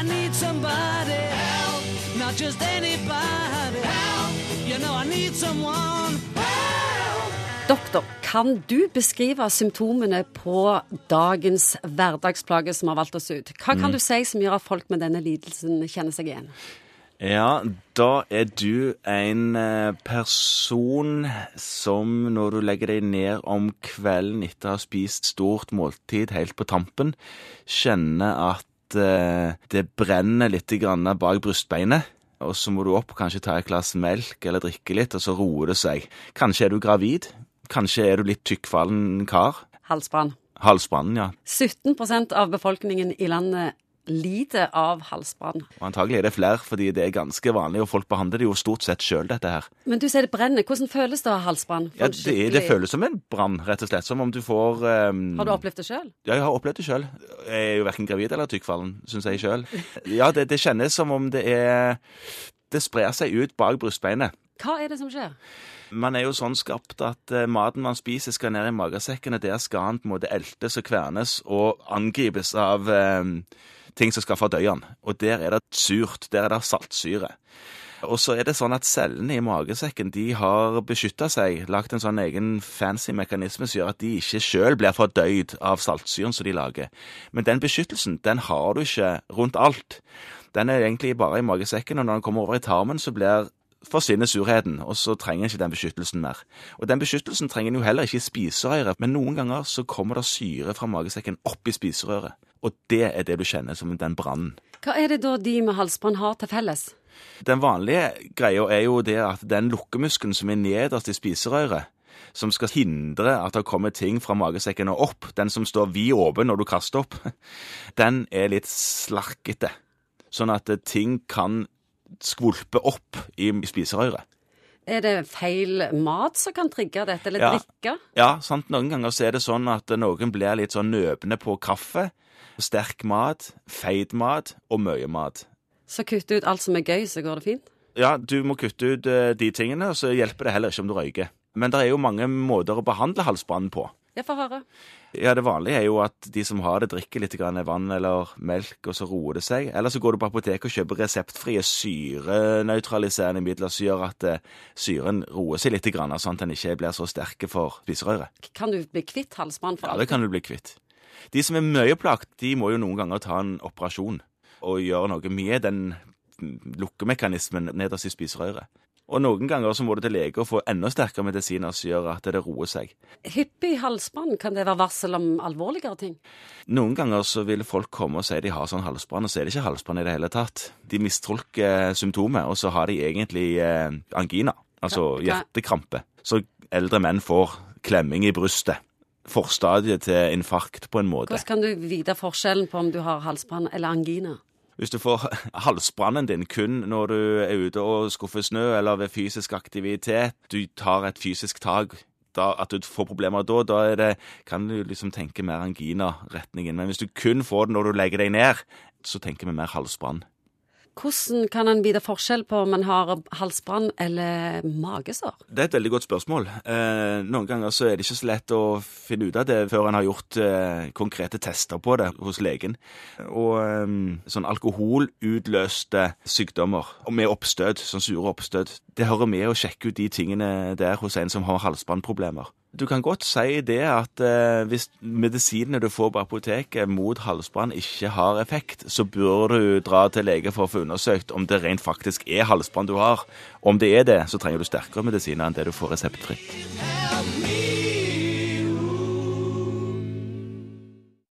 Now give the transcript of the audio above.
I need somebody help, not just anybody help. You know I need someone help. Doktor, kan du beskrive symptomene på dagens hverdagsplage som har valgt oss ut? Hva kan du si som gjør at folk med denne lidelsen kjenner seg igjen? Ja, da er du en eh, person som når du legger deg ned om kvelden etter å ha spist stort måltid helt på tampen, kjenner at eh, det brenner litt bak brystbeinet. Og så må du opp, og kanskje ta et glass melk eller drikke litt, og så roer det seg. Kanskje er du gravid. Kanskje er du litt tykkfallen kar. Halsbrann. Halsbrann, ja. 17% av befolkningen i landet lider av halsbrann. Og antagelig er det flere, fordi det er ganske vanlig, og folk behandler det jo stort sett sjøl, dette her. Men du sier det brenner. Hvordan føles det å ha halsbrann? Ja, det, det føles som en brann, rett og slett. Som om du får um... Har du opplevd det sjøl? Ja, jeg har opplevd det sjøl. Jeg er jo verken gravid eller tykkfallen, syns jeg sjøl. Ja, det, det kjennes som om det er Det sprer seg ut bak brystbeinet. Hva er det som skjer? Man er jo sånn skapt at uh, maten man spiser skal ned i magesekken, og der skal han på en måte eltes og kvernes og angripes av uh, ting som skal fordøye han. Og der er det surt, der er det saltsyre. Og så er det sånn at cellene i magesekken de har beskytta seg, lagt en sånn egen fancy mekanisme som gjør at de ikke sjøl blir fordøyd av saltsyren som de lager. Men den beskyttelsen, den har du ikke rundt alt. Den er egentlig bare i magesekken, og når den kommer over i tarmen, så blir forsvinner surheten, og så trenger en ikke den beskyttelsen mer. Og den beskyttelsen trenger en jo heller ikke i spiserøret, men noen ganger så kommer det syre fra magesekken opp i spiserøret. Og det er det du kjenner som den brannen. Hva er det da de med halsbrann har til felles? Den vanlige greia er jo det at den lukkemuskelen som er nederst i spiserøret, som skal hindre at det kommer ting fra magesekken og opp, den som står vid åpen når du kaster opp, den er litt slarkete. Sånn at ting kan skvulpe opp i spiserøret. Er det feil mat som kan trigge dette, eller Ja. drikke? Ja, sant. Noen ganger så er det sånn at noen blir litt sånn nøpne på kaffe, sterk mat, feit mat og mye mat. Så kutte ut alt som er gøy, så går det fint? Ja, du må kutte ut eh, de tingene, og så hjelper det heller ikke om du røyker. Men det er jo mange måter å behandle halsbrannen på. Jeg får høre. Ja, Det vanlige er jo at de som har det, drikker litt grann vann eller melk, og så roer det seg. Eller så går du på apoteket og kjøper reseptfrie syrenøytraliserende midler som gjør at eh, syren roer seg litt, grann, sånn at den ikke blir så sterke for spiserøret. Kan du bli kvitt halsbrann Ja, det kan du bli kvitt. De som er mye plagt, de må jo noen ganger ta en operasjon og gjøre noe med den lukkemekanismen nederst i spiserøret. Og noen ganger så må du til lege og få enda sterkere medisiner som gjør at det roer seg. Hyppig halsbånd, kan det være varsel om alvorligere ting? Noen ganger så vil folk komme og si de har sånn halsbånd, og så er det ikke halsbånd i det hele tatt. De mistolker symptomet, og så har de egentlig eh, angina, altså hjertekrampe. Så eldre menn får klemming i brystet. Forstadiet til infarkt, på en måte. Hvordan kan du vite forskjellen på om du har halsbrann eller angina? Hvis du får halsbrannen din kun når du er ute og skuffer snø, eller ved fysisk aktivitet, du tar et fysisk tak, da, at du får problemer da, da det, kan du liksom tenke mer angina-retningen. Men hvis du kun får det når du legger deg ned, så tenker vi mer halsbrann. Hvordan kan en vite forskjell på om en har halsbrann eller magesår? Det er et veldig godt spørsmål. Eh, noen ganger så er det ikke så lett å finne ut av det før en har gjort eh, konkrete tester på det hos legen. Og eh, sånn alkoholutløste sykdommer, med oppstøt, sånn sure oppstøt, det hører med å sjekke ut de tingene der hos en som har halsbåndproblemer. Du kan godt si det at eh, hvis medisinene du får på apoteket mot halsbrann ikke har effekt, så bør du dra til lege for å få undersøkt om det rent faktisk er halsbrann du har. Om det er det, så trenger du sterkere medisiner enn det du får reseptfritt.